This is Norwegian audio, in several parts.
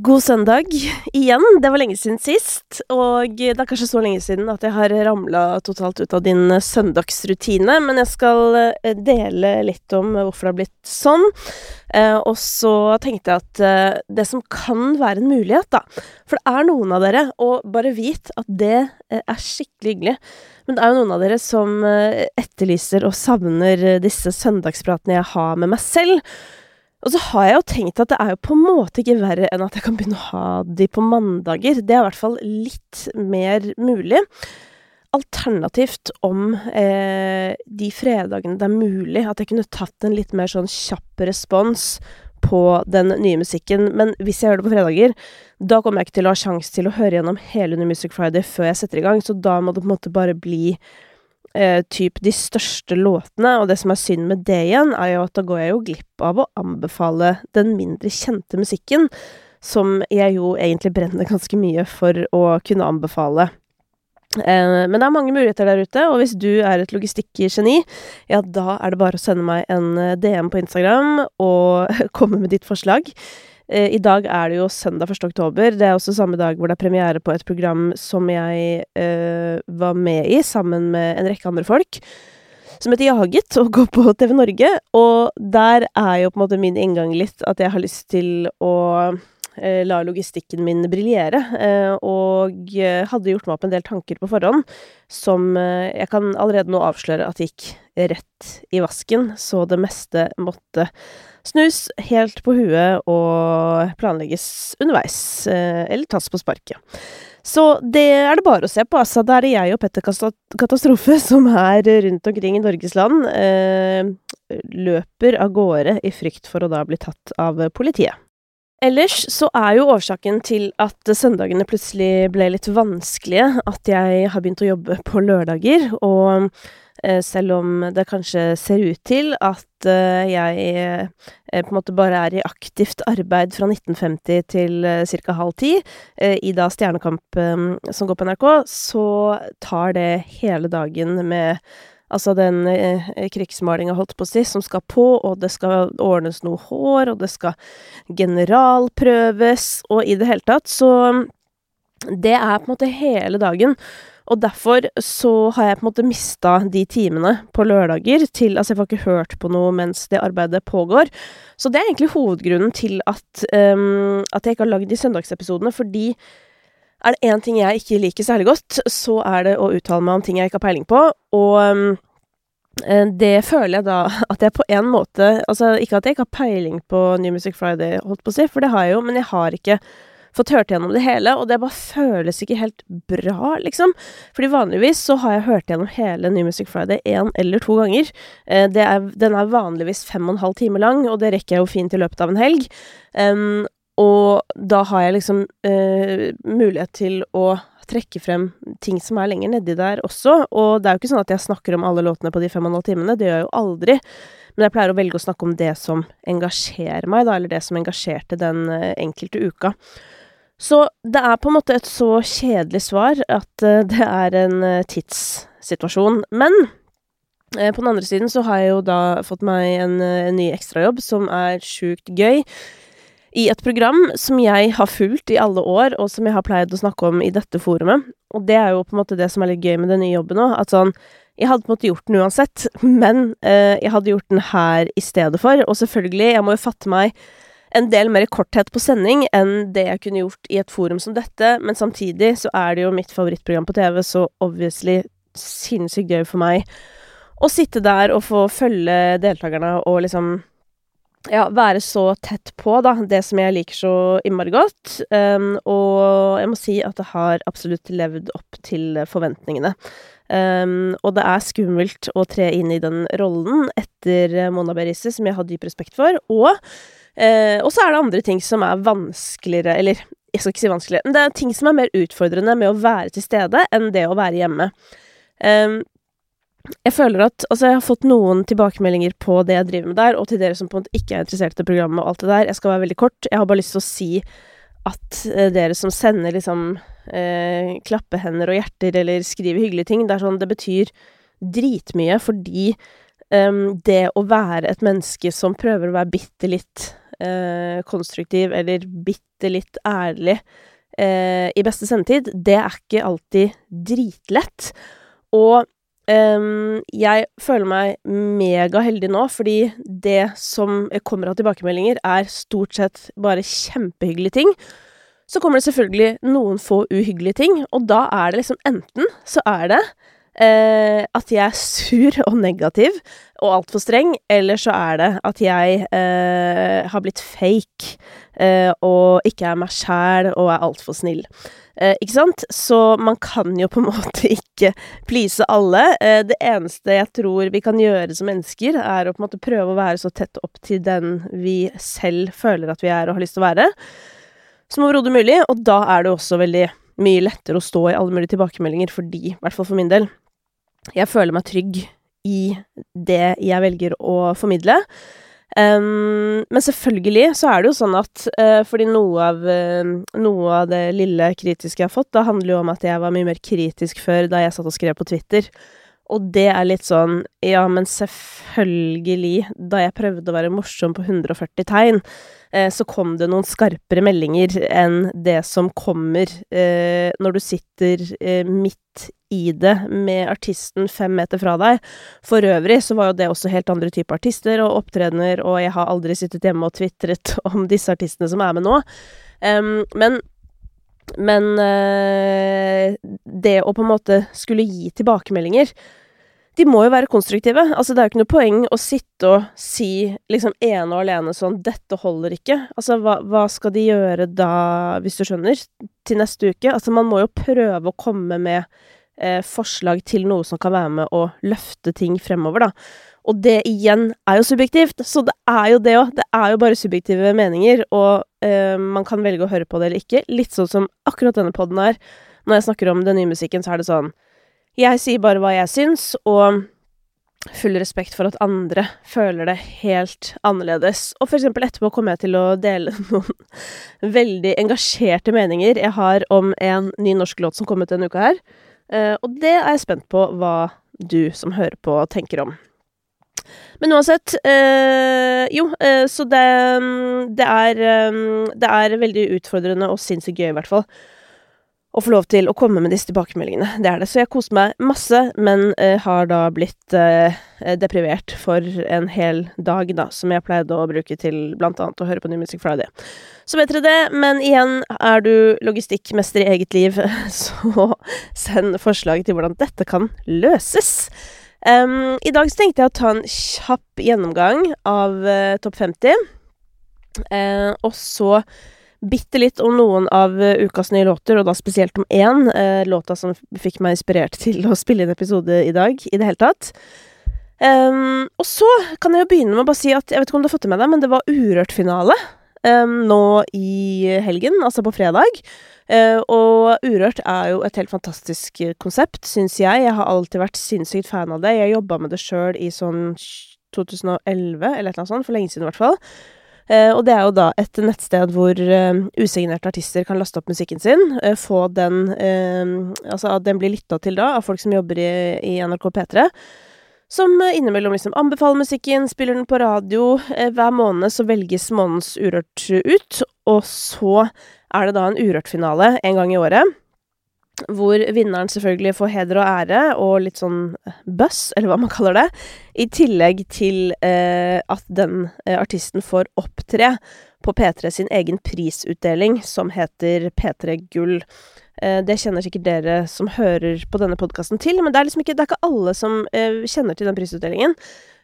God søndag igjen. Det var lenge siden sist. Og det er kanskje så lenge siden at jeg har ramla totalt ut av din søndagsrutine, men jeg skal eh, dele litt om hvorfor det har blitt sånn. Eh, og så tenkte jeg at eh, det som kan være en mulighet, da For det er noen av dere, og bare vit at det er skikkelig hyggelig, men det er jo noen av dere som etterlyser og savner disse søndagspratene jeg har med meg selv. Og så har jeg jo tenkt at det er jo på en måte ikke verre enn at jeg kan begynne å ha de på mandager. Det er i hvert fall litt mer mulig. Alternativt om eh, de fredagene det er mulig, at jeg kunne tatt en litt mer sånn kjapp respons på den nye musikken. Men hvis jeg gjør det på fredager, da kommer jeg ikke til å ha sjanse til å høre gjennom hele New Music Friday før jeg setter i gang, så da må det på en måte bare bli eh, typ de største låtene, og det som er synd med det igjen, er jo at da går jeg jo glipp av å anbefale den mindre kjente musikken, som jeg jo egentlig brenner ganske mye for å kunne anbefale. Eh, men det er mange muligheter der ute, og hvis du er et logistikkgeni, ja, da er det bare å sende meg en eh, DM på Instagram og komme med ditt forslag. Eh, I dag er det jo søndag 1. oktober. Det er også samme dag hvor det er premiere på et program som jeg eh, var med i, sammen med en rekke andre folk. Som heter Jaget, og går på TV Norge. Og der er jo på en måte min inngang litt at jeg har lyst til å eh, la logistikken min briljere. Eh, og hadde gjort meg opp en del tanker på forhånd som eh, jeg kan allerede nå avsløre at gikk rett i vasken, så det meste måtte snus helt på huet og planlegges underveis, eh, eller tas på sparket. Så det er det bare å se på, altså. Da er det jeg og Petter Katastrofe som er rundt omkring i Norges land. Eh, løper av gårde i frykt for å da bli tatt av politiet. Ellers så er jo årsaken til at søndagene plutselig ble litt vanskelige, at jeg har begynt å jobbe på lørdager, og selv om det kanskje ser ut til at eh, jeg eh, på en måte bare er i aktivt arbeid fra 1950 til ca. halv ti, i da Stjernekamp som går på NRK, så tar det hele dagen med Altså den eh, krigsmalinga, holdt på å si, som skal på, og det skal ordnes noe hår, og det skal generalprøves, og i det hele tatt, så Det er på en måte hele dagen. Og derfor så har jeg på en måte mista de timene på lørdager til Altså, jeg får ikke hørt på noe mens det arbeidet pågår. Så det er egentlig hovedgrunnen til at, um, at jeg ikke har lagd de søndagsepisodene, fordi er det én ting jeg ikke liker særlig godt, så er det å uttale meg om ting jeg ikke har peiling på, og um, det føler jeg da at jeg på en måte Altså, ikke at jeg ikke har peiling på New Music Friday, holdt på å si, for det har jeg jo, men jeg har ikke fått hørt gjennom det hele, og det bare føles ikke helt bra, liksom. Fordi vanligvis så har jeg hørt gjennom hele New Music Friday én eller to ganger. Eh, er, den er vanligvis fem og en halv time lang, og det rekker jeg jo fint i løpet av en helg. Um, og da har jeg liksom uh, mulighet til å trekke frem ting som er lenger nedi der også. Og det er jo ikke sånn at jeg snakker om alle låtene på de fem og en halv timene, det gjør jeg jo aldri. Men jeg pleier å velge å snakke om det som engasjerer meg, da, eller det som engasjerte den uh, enkelte uka. Så det er på en måte et så kjedelig svar at uh, det er en uh, tidssituasjon. Men uh, på den andre siden så har jeg jo da fått meg en, en ny ekstrajobb som er sjukt gøy. I et program som jeg har fulgt i alle år, og som jeg har pleid å snakke om i dette forumet. Og det er jo på en måte det som er litt gøy med den nye jobben òg. At sånn Jeg hadde på en måte gjort den uansett, men jeg hadde gjort den her i stedet for. Og selvfølgelig, jeg må jo fatte meg en del mer korthet på sending enn det jeg kunne gjort i et forum som dette, men samtidig så er det jo mitt favorittprogram på TV, så obviously sinnssykt gøy for meg å sitte der og få følge deltakerne og liksom ja, være så tett på, da, det som jeg liker så innmari godt. Um, og jeg må si at det har absolutt levd opp til forventningene. Um, og det er skummelt å tre inn i den rollen etter Mona Berise, som jeg har dyp respekt for. Og Eh, og så er det andre ting som er vanskeligere, eller jeg skal ikke si vanskeligere, men det er ting som er mer utfordrende med å være til stede enn det å være hjemme. Eh, jeg føler at Altså, jeg har fått noen tilbakemeldinger på det jeg driver med der, og til dere som på en måte ikke er interessert i programmet og alt det der. Jeg skal være veldig kort. Jeg har bare lyst til å si at eh, dere som sender liksom eh, klappehender og hjerter eller skriver hyggelige ting, det er sånn Det betyr dritmye fordi um, det å være et menneske som prøver å være bitte litt eh, konstruktiv eller bitte litt ærlig eh, i beste sendetid, det er ikke alltid dritlett. Og Um, jeg føler meg megaheldig nå, fordi det som kommer av tilbakemeldinger, er stort sett bare kjempehyggelige ting. Så kommer det selvfølgelig noen få uhyggelige ting, og da er det liksom enten så er det eh, at jeg er sur og negativ og altfor streng, eller så er det at jeg eh, har blitt fake eh, og ikke er meg sjæl og er altfor snill. Eh, ikke sant? Så man kan jo på en måte ikke please alle. Eh, det eneste jeg tror vi kan gjøre som mennesker, er å på en måte prøve å være så tett opp til den vi selv føler at vi er og har lyst til å være, som overhodet mulig, og da er det også veldig mye lettere å stå i alle mulige tilbakemeldinger, fordi, i hvert fall for min del, jeg føler meg trygg i det jeg velger å formidle. Um, men selvfølgelig så er det jo sånn at uh, fordi noe av, uh, noe av det lille kritiske jeg har fått, da handler jo om at jeg var mye mer kritisk før da jeg satt og skrev på Twitter. Og det er litt sånn Ja, men selvfølgelig, da jeg prøvde å være morsom på 140 tegn, så kom det noen skarpere meldinger enn det som kommer eh, når du sitter eh, midt i det med artisten fem meter fra deg. For øvrig så var jo det også helt andre typer artister og opptredener, og jeg har aldri sittet hjemme og tvitret om disse artistene som er med nå. Men men det å på en måte skulle gi tilbakemeldinger de må jo være konstruktive. Altså, det er jo ikke noe poeng å sitte og si liksom ene og alene sånn 'Dette holder ikke'. Altså, hva, hva, skal de gjøre da, hvis du skjønner, til neste uke? Altså, man må jo prøve å komme med eh, forslag til noe som kan være med å løfte ting fremover, da. Og det igjen er jo subjektivt, så det er jo det òg. Det er jo bare subjektive meninger, og eh, man kan velge å høre på det eller ikke. Litt sånn som akkurat denne poden her. Når jeg snakker om den nye musikken, så er det sånn jeg sier bare hva jeg syns, og full respekt for at andre føler det helt annerledes. Og for eksempel etterpå kommer jeg til å dele noen veldig engasjerte meninger jeg har om en ny norsk låt som kom ut denne uka her. Uh, og det er jeg spent på hva du som hører på, tenker om. Men uansett øh, Jo, øh, så det, det er øh, Det er veldig utfordrende og sinnssykt gøy, i hvert fall å få lov til å komme med disse tilbakemeldingene. Det er det. Så jeg koste meg masse, men uh, har da blitt uh, deprivert for en hel dag, da, som jeg pleide å bruke til blant annet å høre på New Music Friday. Så vet dere det, men igjen, er du logistikkmester i eget liv, så send forslag til hvordan dette kan løses. Um, I dag så tenkte jeg å ta en kjapp gjennomgang av uh, Topp 50, og så bitte litt om noen av uh, ukas nye låter, og da spesielt om én, uh, låta som fikk meg inspirert til å spille inn episode i dag, i det hele tatt. Um, og så kan jeg jo begynne med å bare si at jeg vet ikke om du har fått det med deg, men det var Urørt-finale um, nå i helgen, altså på fredag. Uh, og Urørt er jo et helt fantastisk konsept, syns jeg. Jeg har alltid vært sinnssykt fan av det. Jeg jobba med det sjøl i sånn 2011, eller et eller annet sånt, for lenge siden i hvert fall. Eh, og det er jo da et nettsted hvor uh, usignerte artister kan laste opp musikken sin, uh, få den Altså at den blir lytta til da, av folk som jobber i, i NRK P3. Som innimellom liksom anbefaler musikken, spiller den på radio. hver måned så velges månedens Urørt ut, og så er det da en Urørt-finale en gang i året hvor vinneren selvfølgelig får heder og ære og litt sånn eh, buzz, eller hva man kaller det, i tillegg til eh, at den eh, artisten får opptre på P3 sin egen prisutdeling, som heter P3 Gull. Eh, det kjenner sikkert dere som hører på denne podkasten til, men det er liksom ikke, er ikke alle som eh, kjenner til den prisutdelingen.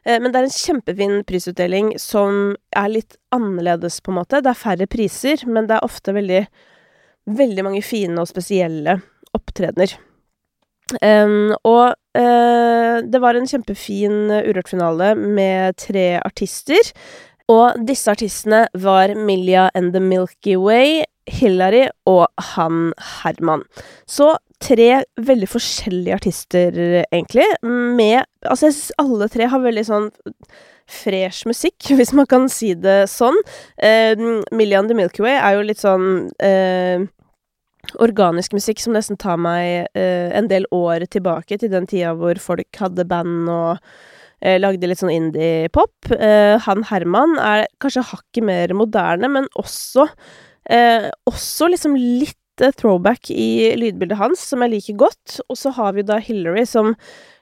Eh, men det er en kjempefin prisutdeling som er litt annerledes, på en måte. Det er færre priser, men det er ofte veldig, veldig mange fine og spesielle opptredener. Um, og uh, det var en kjempefin Urørt-finale med tre artister. Og disse artistene var Milja and The Milky Way, Hillary og han Herman. Så tre veldig forskjellige artister, egentlig, med Altså, jeg syns alle tre har veldig sånn fresh musikk, hvis man kan si det sånn. Uh, Milja and The Milky Way er jo litt sånn uh, organisk musikk som nesten tar meg eh, en del år tilbake, til den tida hvor folk hadde band og eh, lagde litt sånn indie-pop. Eh, han Herman er kanskje hakket mer moderne, men også eh, Også liksom litt throwback i lydbildet hans, som jeg liker godt. Og så har vi da Hillary, som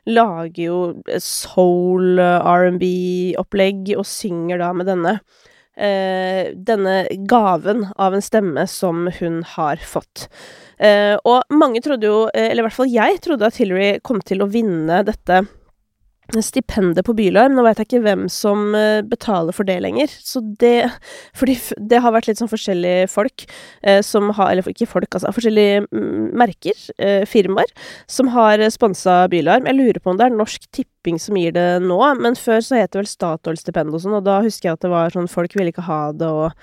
lager jo soul, R&B-opplegg, og synger da med denne eh, denne gaven av en stemme som hun har fått. Eh, og mange trodde jo, eh, eller i hvert fall jeg, trodde at Hillary kom til å vinne dette stipendet på Bylarm. Nå vet jeg ikke hvem som eh, betaler for det lenger. Så det Fordi det har vært litt sånn forskjellige folk eh, som har Eller ikke folk, altså. Forskjellige mm, merker, eh, firmaer, som har sponsa Bylarm. Jeg lurer på om det er Norsk Tipping som gir det nå, men før så het det vel Statoil-stipend og sånn, og da husker jeg at det var sånn folk ville ikke ha det og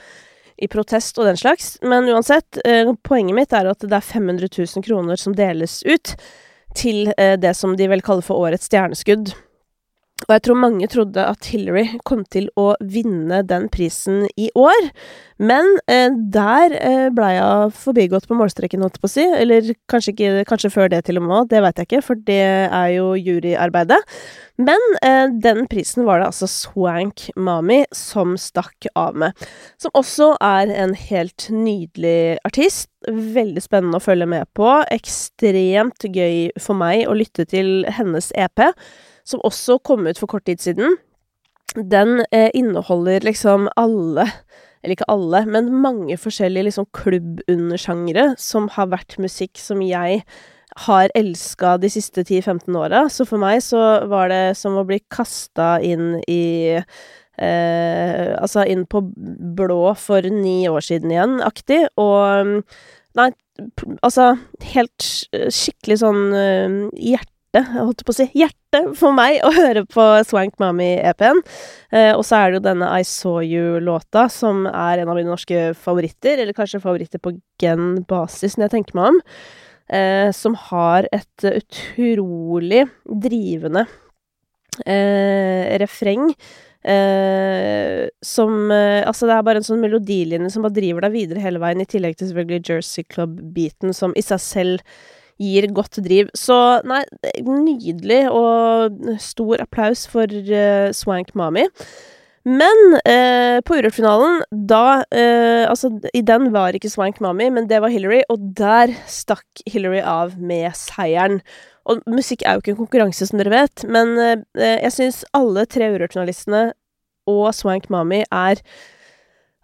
i protest og den slags. Men uansett, eh, poenget mitt er at det er 500 000 kroner som deles ut til eh, det som de vel kaller for årets stjerneskudd. Og jeg tror mange trodde at Hillary kom til å vinne den prisen i år. Men eh, der eh, blei hun forbigått på målstreken, holdt jeg på å si. Eller kanskje, ikke, kanskje før det til og med, det veit jeg ikke, for det er jo juryarbeidet. Men eh, den prisen var det altså Swank Mami som stakk av med. Som også er en helt nydelig artist. Veldig spennende å følge med på. Ekstremt gøy for meg å lytte til hennes EP som også kom ut for kort tid siden, den eh, inneholder liksom alle eller ikke alle, men mange forskjellige liksom klubbundersjangre som har vært musikk som jeg har elska de siste 10-15 åra. Så for meg så var det som å bli kasta inn i eh, Altså inn på blå for ni år siden igjen, aktig. Og Nei, altså Helt skikkelig sånn uh, hjerte hjerte, holdt på å si, hjerte for meg å høre på Swank Mami-EP-en. Eh, og så er det jo denne I Saw You-låta, som er en av mine norske favoritter, eller kanskje favoritter på gen-basis, når jeg tenker meg om. Eh, som har et utrolig drivende eh, refreng. Eh, som eh, Altså, det er bare en sånn melodilinje som bare driver deg videre hele veien, i tillegg til selvfølgelig Jersey Club-beaten, som i seg selv gir godt driv. Så nei, nydelig og stor applaus for uh, Swank Mami. Men eh, på Urørt-finalen, da eh, Altså, i den var ikke Swank Mami, men det var Hillary, og der stakk Hillary av med seieren. Og musikk er jo ikke en konkurranse, som dere vet, men eh, jeg syns alle tre Urørt-finalistene og Swank Mami er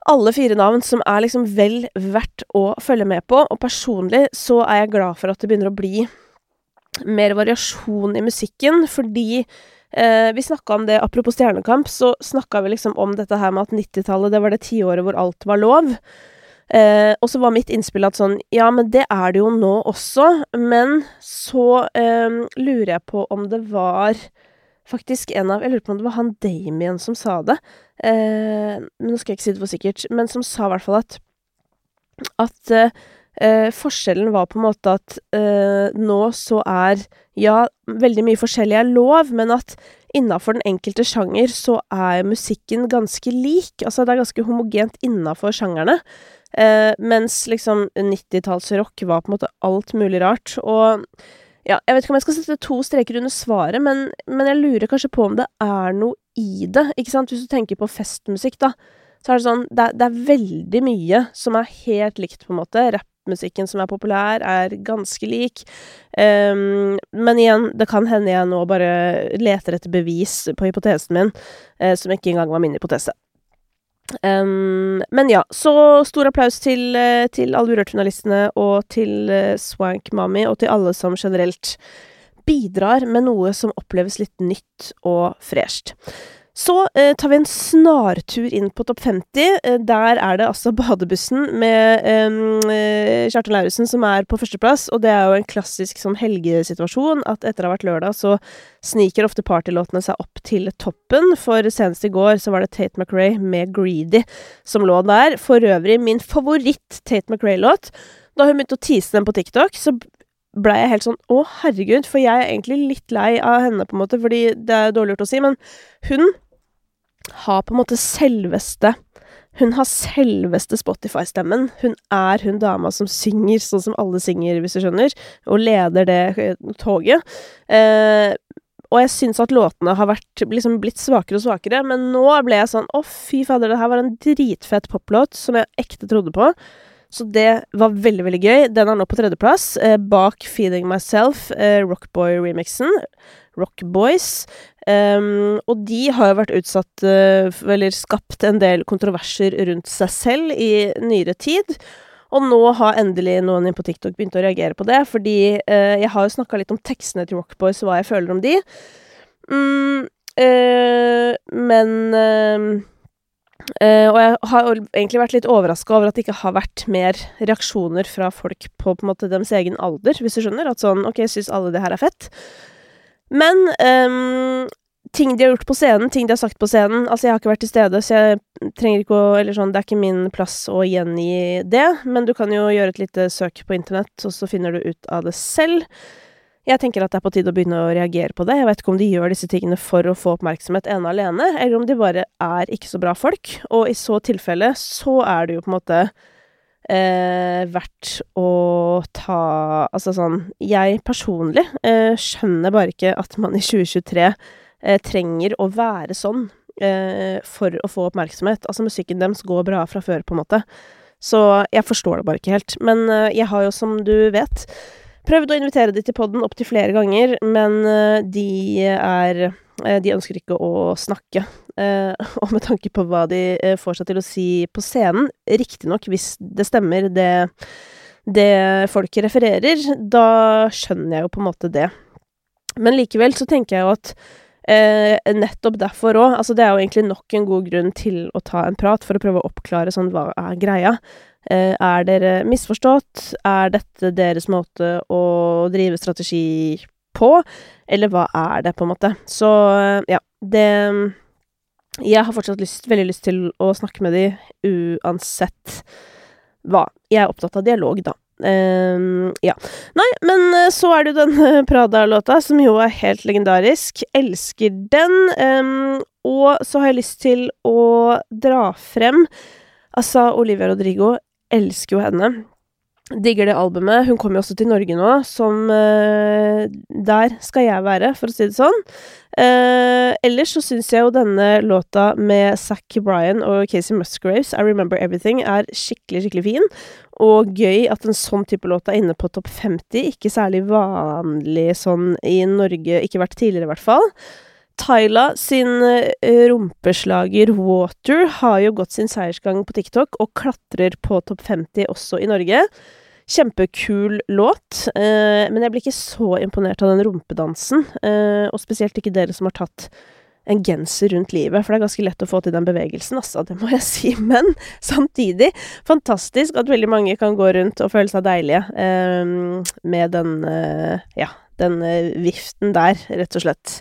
alle fire navn som er liksom vel verdt å følge med på, og personlig så er jeg glad for at det begynner å bli mer variasjon i musikken, fordi eh, vi snakka om det Apropos Stjernekamp, så snakka vi liksom om dette her med at 90-tallet, det var det tiåret hvor alt var lov. Eh, og så var mitt innspill at sånn, ja, men det er det jo nå også, men så eh, lurer jeg på om det var faktisk en av Jeg lurer på om det var han Damien som sa det. Eh, nå skal jeg ikke si det for sikkert, men som sa i hvert fall at at eh, forskjellen var på en måte at eh, nå så er Ja, veldig mye forskjellig er lov, men at innafor den enkelte sjanger så er musikken ganske lik. Altså det er ganske homogent innafor sjangerne. Eh, mens liksom 90-tallsrock var på en måte alt mulig rart. Og ja, jeg vet ikke om jeg skal sette to streker under svaret, men, men, jeg lurer kanskje på om det er noe i det, ikke sant? Hvis du tenker på festmusikk, da, så er det sånn Det det er veldig mye som er helt likt, på en måte. Rappmusikken som er populær, er ganske lik. Um, men igjen, det kan hende jeg nå bare leter etter bevis på hypotesen min, uh, som ikke engang var min hypotese. Men ja, så stor applaus til, eh, til alle Urørt-journalistene og til uh, Swank Mami, og til alle som generelt bidrar med noe som oppleves litt nytt og fresht. Så eh, tar vi en snartur inn på topp 50. Eh, der er det altså Badebussen med eh, Kjartan Lauritzen som er på førsteplass. Og det er jo en klassisk sånn helgesituasjon at etter å ha vært lørdag, så sniker ofte partylåtene seg opp til toppen. For senest i går så var det Tate McRae med 'Greedy' som lå der. For øvrig min favoritt Tate McRae-låt. Da hun begynte å tease den på TikTok, så blei jeg helt sånn Å, herregud, for jeg er egentlig litt lei av henne, på en måte, fordi det er dårlig gjort å si, men hun har på en måte selveste Hun har selveste Spotify-stemmen. Hun er hun dama som synger sånn som alle synger, hvis du skjønner, og leder det eh, toget. Eh, og jeg syns at låtene har vært, liksom blitt svakere og svakere, men nå ble jeg sånn Å, fy fader, det her var en dritfett poplåt som jeg ekte trodde på. Så det var veldig, veldig gøy. Den er nå på tredjeplass, eh, bak Feeling Myself, eh, Rockboy-remixen. Rockboys. Um, og de har jo vært utsatt, uh, eller skapt en del kontroverser rundt seg selv i nyere tid. Og nå har endelig noen inn på TikTok begynt å reagere på det, fordi uh, jeg har jo snakka litt om tekstene til Rockboys hva jeg føler om de. Mm, uh, men Uh, og jeg har egentlig vært litt overraska over at det ikke har vært mer reaksjoner fra folk på på en måte deres egen alder, hvis du skjønner. At sånn OK, syns alle det her er fett? Men um, ting de har gjort på scenen, ting de har sagt på scenen Altså, jeg har ikke vært til stede, så jeg trenger ikke å Eller sånn, det er ikke min plass å gjengi det, men du kan jo gjøre et lite søk på internett, og så finner du ut av det selv. Jeg tenker at det er på tide å begynne å reagere på det. Jeg vet ikke om de gjør disse tingene for å få oppmerksomhet ene alene, eller om de bare er ikke så bra folk. Og i så tilfelle så er det jo på en måte eh, verdt å ta Altså sånn Jeg personlig eh, skjønner bare ikke at man i 2023 eh, trenger å være sånn eh, for å få oppmerksomhet. Altså, musikken deres går bra fra før, på en måte. Så jeg forstår det bare ikke helt. Men eh, jeg har jo, som du vet Prøvd å invitere de til poden opptil flere ganger, men uh, de er uh, De ønsker ikke å snakke. Uh, og med tanke på hva de får seg til å si på scenen, riktignok hvis det stemmer, det, det folk refererer, da skjønner jeg jo på en måte det. Men likevel så tenker jeg jo at Eh, nettopp derfor òg. Altså, det er jo egentlig nok en god grunn til å ta en prat, for å prøve å oppklare sånn hva er greia. Eh, er dere misforstått? Er dette deres måte å drive strategi på? Eller hva er det, på en måte? Så eh, ja, det Jeg har fortsatt lyst, veldig lyst til å snakke med de uansett hva. Jeg er opptatt av dialog, da. Um, ja. Nei, men så er det jo den Prada-låta, som jo er helt legendarisk. Elsker den. Um, og så har jeg lyst til å dra frem Altså, Olivia Rodrigo elsker jo henne. Digger det albumet. Hun kommer jo også til Norge nå, som uh, Der skal jeg være, for å si det sånn. Uh, ellers så syns jeg jo denne låta med Zack Bryan og Casey Musgraves, I Remember Everything, er skikkelig, skikkelig fin. Og gøy at en sånn type låt er inne på topp 50. Ikke særlig vanlig sånn i Norge, ikke vært tidligere i hvert fall. Tyla sin eh, rumpeslager Water har jo gått sin seiersgang på TikTok og klatrer på topp 50 også i Norge. Kjempekul låt, eh, men jeg blir ikke så imponert av den rumpedansen. Eh, og spesielt ikke dere som har tatt en genser rundt livet, for det er ganske lett å få til den bevegelsen, altså, det må jeg si. Men samtidig fantastisk at veldig mange kan gå rundt og føle seg deilige eh, med den, eh, ja, den eh, viften der, rett og slett.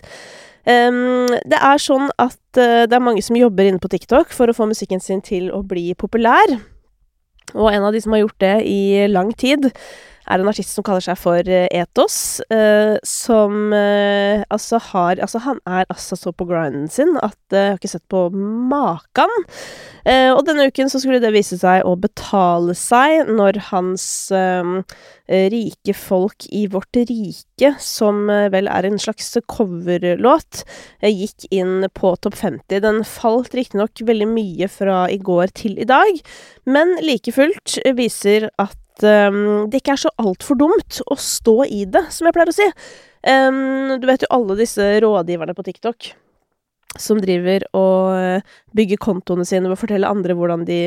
Um, det er sånn at uh, det er mange som jobber inne på TikTok for å få musikken sin til å bli populær. Og en av de som har gjort det i lang tid, er en artist som kaller seg for uh, Etos. Uh, som altså har Altså, han er altså så på grinden sin at jeg har ikke sett på makan. og denne uken så skulle det vise seg å betale seg når hans Eh, rike folk i vårt rike, som eh, vel er en slags coverlåt, eh, gikk inn på topp 50. Den falt riktignok veldig mye fra i går til i dag, men like fullt viser at um, det ikke er så altfor dumt å stå i det, som jeg pleier å si. Um, du vet jo alle disse rådgiverne på TikTok som driver og bygger kontoene sine ved å fortelle andre hvordan de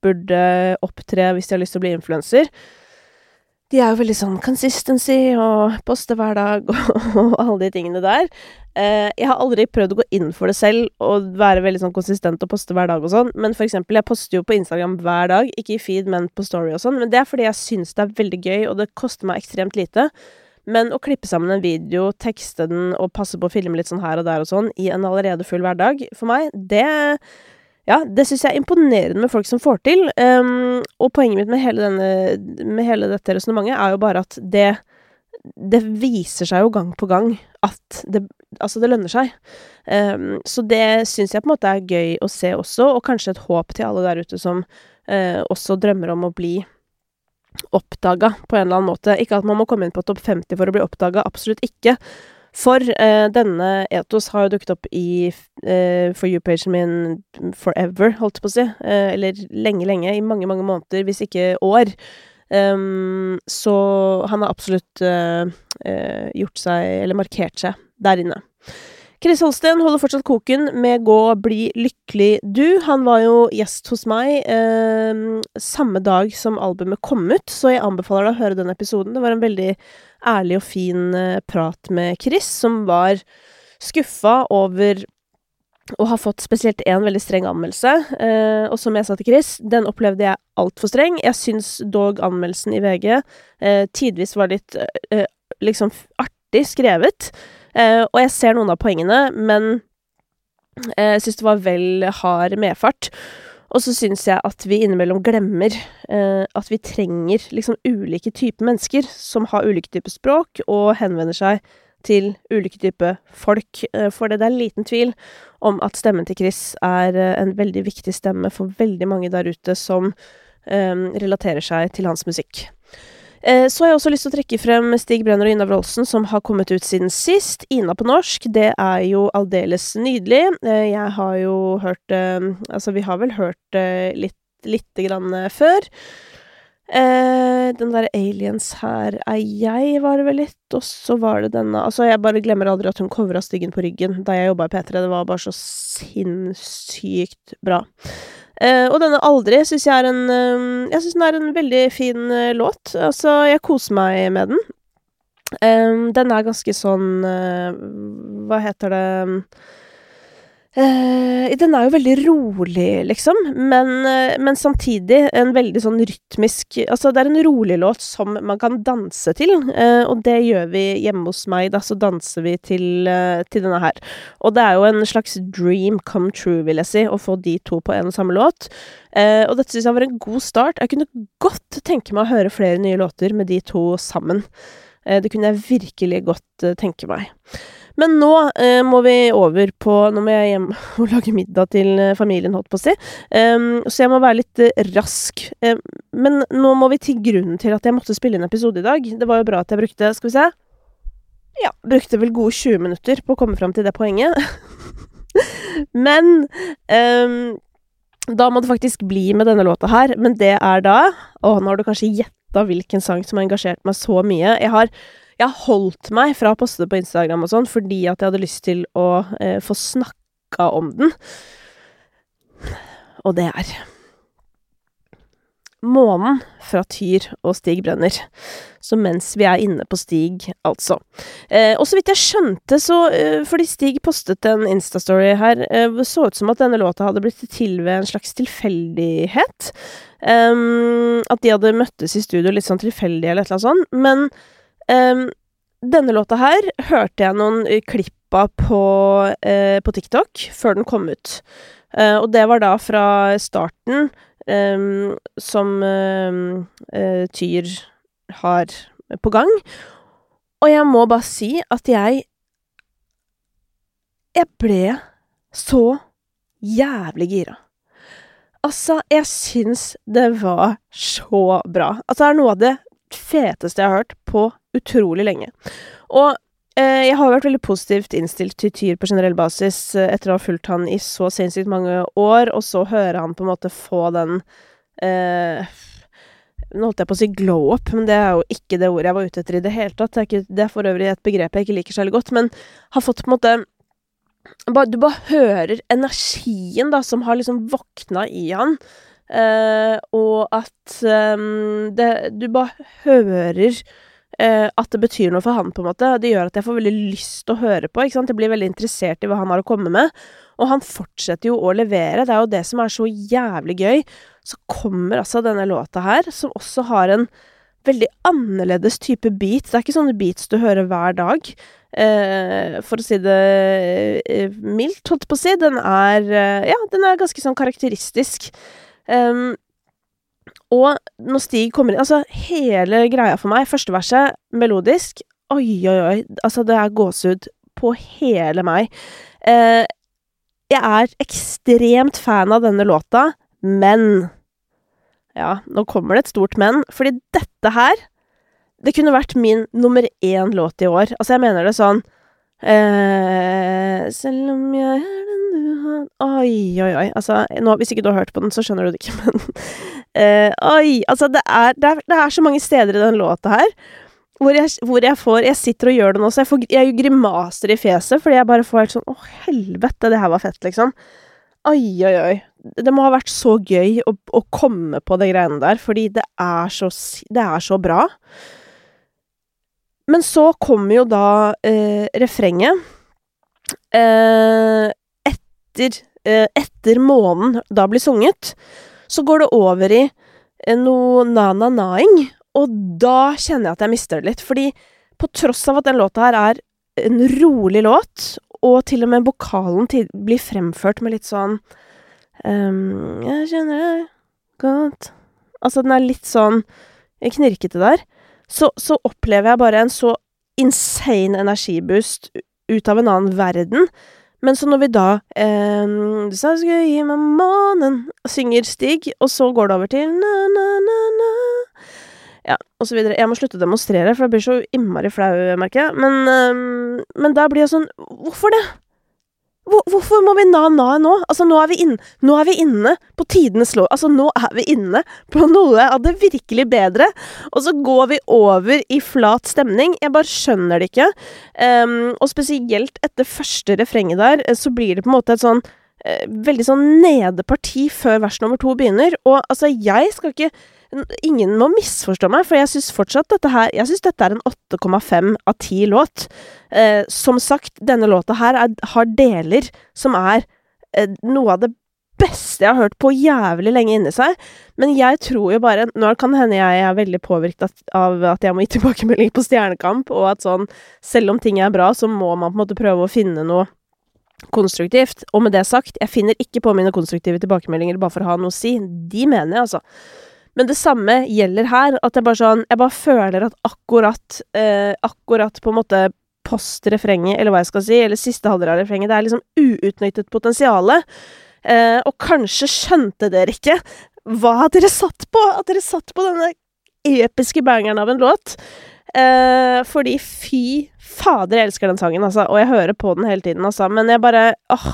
burde opptre hvis de har lyst til å bli influenser de er jo veldig sånn consistency og poste hver dag og, alle de tingene der. Eh, jeg har aldri prøvd å gå inn for det selv og være veldig sånn konsistent og poste hver dag og sånn, men for eksempel, jeg poster jo på Instagram hver dag, ikke i feed, men på story og sånn, men det er fordi jeg syns det er veldig gøy, og det koster meg ekstremt lite. Men å klippe sammen en video, tekste den og passe på å filme litt sånn her og der og sånn i en allerede full hverdag, for meg, det ja, det syns jeg er imponerende med folk som får til. Um, og poenget mitt med hele, denne, med hele dette resonnementet er jo bare at det det viser seg jo gang på gang at det Altså, det lønner seg. Um, så det syns jeg på en måte er gøy å se også, og kanskje et håp til alle der ute som uh, også drømmer om å bli oppdaga på en eller annen måte. Ikke at man må komme inn på topp 50 for å bli oppdaga, absolutt ikke. For eh, denne Etos har jo dukket opp i eh, For you-pagen min forever, holdt på å si. Eh, eller lenge, lenge. I mange, mange måneder, hvis ikke år. Um, så han har absolutt uh, uh, gjort seg, eller markert seg, der inne. Chris Holsten holder fortsatt koken med Gå bli lykkelig du. Han var jo gjest hos meg eh, samme dag som albumet kom ut, så jeg anbefaler deg å høre den episoden. Det var en veldig ærlig og fin eh, prat med Chris, som var skuffa over å ha fått spesielt én veldig streng anmeldelse. Eh, og som jeg sa til Chris, den opplevde jeg altfor streng. Jeg syns dog anmeldelsen i VG eh, tidvis var litt eh, liksom artig skrevet. Eh, og jeg ser noen av poengene, men uh, jeg syns det var vel hard medfart. Og så syns jeg at vi innimellom glemmer eh, at vi trenger liksom ulike typer mennesker som har ulike typer språk og henvender seg til ulike typer folk. For det er liten tvil om at stemmen til Chris er en veldig viktig stemme for veldig mange der ute som relaterer seg til hans musikk. Eh, så har jeg også lyst til å trekke frem Stig Brenner og Ina Wroldsen, som har kommet ut siden sist. Ina på norsk, det er jo aldeles nydelig. Eh, jeg har jo hørt eh, Altså, vi har vel hørt litt lite grann før. Den derre Aliens her er jeg, var det vel litt. Og så var det denne Altså, jeg bare glemmer aldri at hun covra Styggen på ryggen da jeg jobba i P3. Det var bare så sinnssykt bra. Uh, og denne Aldri syns jeg er en uh, Jeg syns den er en veldig fin uh, låt. Altså, jeg koser meg med den. den er ganske sånn Hva heter det Uh, den er jo veldig rolig, liksom, men, uh, men, samtidig en veldig sånn rytmisk Altså, det er en rolig låt som man kan danse til, uh, og det gjør vi hjemme hos meg, da, så danser vi til, til, denne her. Og det er jo en slags dream come true, vil jeg si, å få de to på en og samme låt. og dette syns jeg var en god start. Jeg kunne godt tenke meg å høre flere nye låter med de to sammen. det kunne jeg virkelig godt tenke meg. Men nå eh, må vi over på Nå må jeg hjem og lage middag til eh, familien, holdt på å si. Um, så jeg må være litt eh, rask. Um, men nå må vi til grunnen til at jeg måtte spille en episode i dag. Det var jo bra at jeg brukte Skal vi se Ja, brukte vel gode 20 minutter på å komme fram til det poenget. men um, da må det faktisk bli med denne låta her. Men det er da Å, nå har du kanskje gjetta hvilken sang som har engasjert meg så mye. Jeg har jeg har holdt meg fra å poste det på Instagram og sånn, fordi at jeg hadde lyst til å eh, få snakka om den. Og det er Månen fra Tyr og Stig Brenner. Så mens vi er inne på Stig, altså. Eh, og så vidt jeg skjønte, så eh, Fordi Stig postet en Instastory her, eh, så ut som at denne låta hadde blitt til ved en slags tilfeldighet. Um, at de hadde møttes i studio litt sånn tilfeldig eller et eller annet sånt. Men Um, denne låta her hørte jeg noen eh, klipp av på, uh, på TikTok før den kom ut. Uh, og det var da fra starten, um, som uh, Tyr har på gang. Og jeg må bare si at jeg Jeg ble så jævlig gira. Altså, jeg syns det var så bra. Altså, det er noe av det feteste jeg har hørt på utrolig lenge. Og eh, jeg har vært veldig positivt innstilt til Tyr på generell basis eh, etter å ha fulgt han i så sinnssykt mange år, og så høre han på en måte få den eh, Nå holdt jeg på å si glow up, men det er jo ikke det ordet jeg var ute etter i det hele tatt. Det er, ikke, det er for øvrig et begrep jeg ikke liker særlig godt, men har fått på en måte Du bare hører energien, da, som har liksom våkna i han. Eh, og at um, det, du bare hører at det betyr noe for han, på en måte. Det gjør at jeg får veldig lyst til å høre på. ikke sant? Jeg blir veldig interessert i hva han har å komme med. Og han fortsetter jo å levere. Det er jo det som er så jævlig gøy. Så kommer altså denne låta her, som også har en veldig annerledes type beat. Det er ikke sånne beats du hører hver dag. Uh, for å si det mildt, holdt på å si. Den er Ja, den er ganske sånn karakteristisk. Um, og når Stig kommer inn Altså, hele greia for meg, første verset, melodisk Oi, oi, oi. Altså, det er gåsehud på hele meg. Eh, jeg er ekstremt fan av denne låta, men Ja, nå kommer det et stort men, fordi dette her Det kunne vært min nummer én låt i år. Altså, jeg mener det sånn Eh, selv om jeg er den du har Oi, oi, oi. Altså, nå, hvis ikke du har hørt på den, så skjønner du det ikke, men eh, Oi! Altså, det er, det, er, det er så mange steder i den låta her hvor jeg, hvor jeg får Jeg sitter og gjør det nå, så jeg, får, jeg grimaser i fjeset fordi jeg bare får helt sånn Å, helvete, det her var fett, liksom. Oi, oi, oi. Det må ha vært så gøy å, å komme på de greiene der, fordi det er så, det er så bra. Men så kommer jo da eh, refrenget. Eh, etter, eh, etter månen da blir sunget, så går det over i eh, noe na-na-naing, og da kjenner jeg at jeg mister det litt. Fordi på tross av at den låta her er en rolig låt, og til og med vokalen blir fremført med litt sånn um, Jeg kjenner det godt Altså, den er litt sånn knirkete der. Så, så opplever jeg bare en så insane energiboost ut av en annen verden. Men så når vi da eh, Du sa du skulle gi meg månen, synger Stig, og så går det over til na-na-na-na ja, og så videre. Jeg må slutte å demonstrere, for jeg blir så innmari flau, merker jeg. Men, øh, men da blir jeg sånn Hvorfor det? Hvor, hvorfor må vi na-na nå? Altså, nå er inn, nå er vi inne på tidenes lov. Altså, nå er vi inne på noe av det virkelig bedre. Og så går vi over i flat stemning. Jeg bare skjønner det ikke. Um, og spesielt etter første refrenget der, eh, så blir det på en måte et sånn uh, veldig sånn nede parti før vers nummer to begynner. Og altså, jeg skal ikke Ingen må misforstå meg, for jeg syns fortsatt dette her Jeg syns dette er en 8,5 av 10 låt. Eh, som sagt, denne låta her er, har deler som er eh, noe av det beste jeg har hørt på jævlig lenge inni seg. Men jeg tror jo bare Nå kan det hende jeg er veldig påvirket av at jeg må gi tilbakemelding på Stjernekamp, og at sånn Selv om ting er bra, så må man på en måte prøve å finne noe konstruktivt. Og med det sagt, jeg finner ikke på mine konstruktive tilbakemeldinger bare for å ha noe å si. De mener jeg, altså. Men det samme gjelder her. At jeg bare sånn Jeg bare føler at akkurat eh, Akkurat på en måte postrefrenget, eller hva jeg skal si, eller siste halvdel av refrenget, det er liksom uutnyttet potensial. Eh, og kanskje skjønte dere ikke hva dere satt på! At dere satt på denne episke bangeren av en låt. Eh, fordi fy fader, jeg elsker den sangen, altså. Og jeg hører på den hele tiden, altså. Men jeg bare åh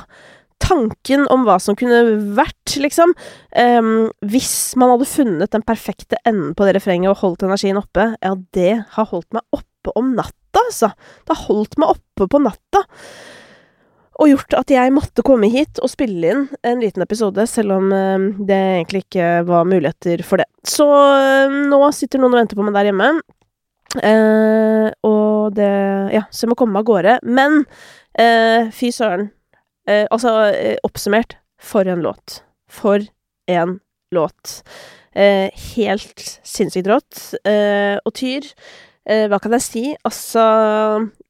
tanken om hva som kunne vært, liksom. Um, hvis man hadde funnet den perfekte enden på det refrenget og holdt energien oppe, ja, det har holdt meg oppe om natta, altså. Det har holdt meg oppe på natta. Og gjort at jeg måtte komme hit og spille inn en liten episode, selv om um, det egentlig ikke var muligheter for det. Så um, nå sitter noen og venter på meg der hjemme. Uh, og det Ja, så jeg må komme meg av gårde. Men uh, fy søren, Eh, altså, eh, oppsummert, for en låt. For en låt. Eh, helt sinnssykt rått. Eh, og Tyr, eh, hva kan jeg si? Altså,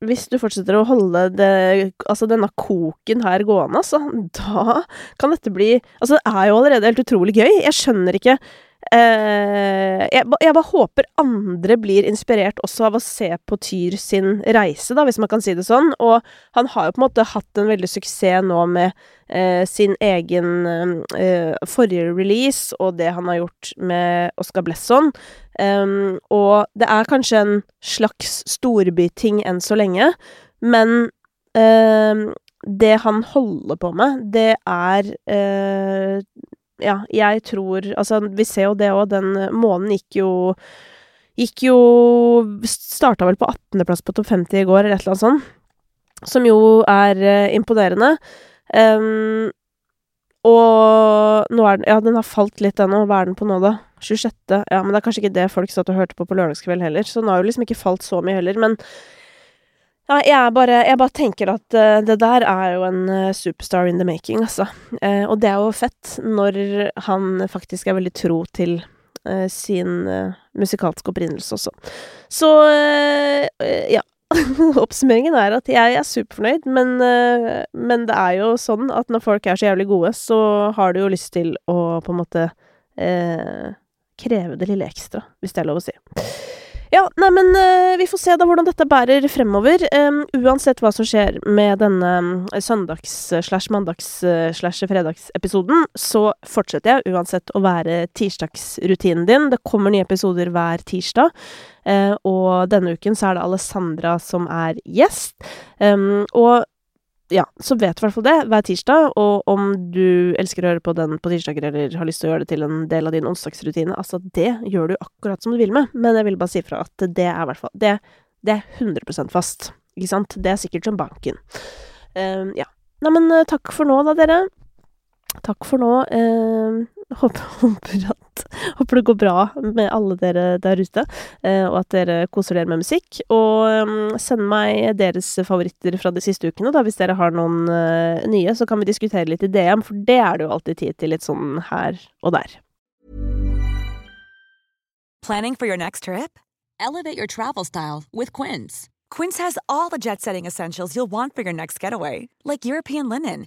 hvis du fortsetter å holde det, altså denne koken her gående, altså, da kan dette bli Altså, det er jo allerede helt utrolig gøy. Jeg skjønner ikke jeg, jeg, bare håper andre blir inspirert også av å se på Tyr sin reise, da, hvis man kan si det sånn. Og han har jo på en måte hatt en veldig suksess nå med eh, sin egen eh, forrige release, og det han har gjort med Oscar Blesson. Um, og det er kanskje en slags storbyting enn så lenge, men det han holder på med, det er ja, jeg tror Altså, vi ser jo det òg, den månen gikk jo Gikk jo Starta vel på 18.-plass på topp 50 i går, eller et eller annet sånt. Som jo er uh, imponerende. Um, og nå er den Ja, den har falt litt ennå. Hva er den på nå, da? 26. Ja, men det er kanskje ikke det folk satt og hørte på på lørdagskveld heller, så den har jo liksom ikke falt så mye heller. Men ja, jeg bare, jeg bare tenker at uh, det der er jo en uh, superstar in the making, altså. Uh, og det er jo fett når han faktisk er veldig tro til sin musikalske opprinnelse også. Så ja. Oppsummeringen er at jeg er superfornøyd, men, men det er jo sånn at når folk er så jævlig gode, så har du jo lyst til å på en måte kreve det lille ekstra, hvis det er lov å si. Ja, nei, men uh, vi får se da hvordan dette bærer fremover. Um, uansett hva som skjer med denne uh, søndags-slash mandags-slash fredagsepisoden, så fortsetter jeg uansett å være tirsdagsrutinen din. Det kommer nye episoder hver tirsdag. Uh, og denne uken så er det Alessandra som er gjest. Um, og ja, så vet i hvert fall det hver tirsdag. Og om du elsker å høre på den på tirsdager, eller har lyst til å gjøre det til en del av din onsdagsrutine, altså det gjør du akkurat som du vil med. Men jeg vil bare si fra at det er i hvert fall Det, det er 100% fast. Ikke sant? Det er sikkert som banken. Uh, ja. Neimen, eh, takk for nå, da, dere. Takk for nå. Uh, håper, håper, at, håper, det går bra med alle dere der ute, uh, og at dere koser dere med musikk. Og um, send meg deres favoritter fra de siste ukene, da, hvis dere har noen nye. Så kan vi diskutere litt i DM, for det er det jo alltid tid til litt sånn her og der. Planning for your next trip? Elevate your travel style with Quince. Quince has all the jet setting essentials you'll want for your next getaway, like European linen